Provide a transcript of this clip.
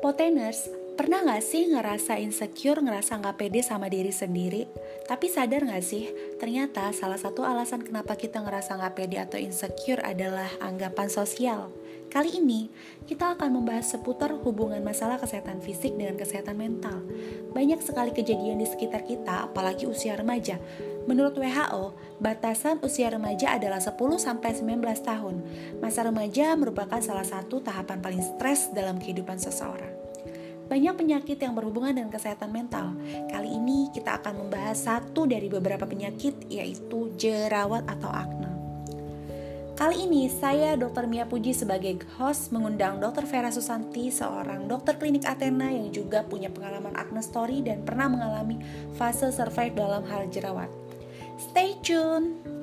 Poteners, pernah gak sih ngerasa insecure, ngerasa gak pede sama diri sendiri? Tapi sadar gak sih, ternyata salah satu alasan kenapa kita ngerasa gak pede atau insecure adalah anggapan sosial. Kali ini, kita akan membahas seputar hubungan masalah kesehatan fisik dengan kesehatan mental. Banyak sekali kejadian di sekitar kita, apalagi usia remaja. Menurut WHO, batasan usia remaja adalah 10-19 tahun. Masa remaja merupakan salah satu tahapan paling stres dalam kehidupan seseorang banyak penyakit yang berhubungan dengan kesehatan mental. Kali ini kita akan membahas satu dari beberapa penyakit yaitu jerawat atau akne. Kali ini saya Dr. Mia Puji sebagai host mengundang Dr. Vera Susanti, seorang dokter klinik Athena yang juga punya pengalaman acne story dan pernah mengalami fase survive dalam hal jerawat. Stay tune!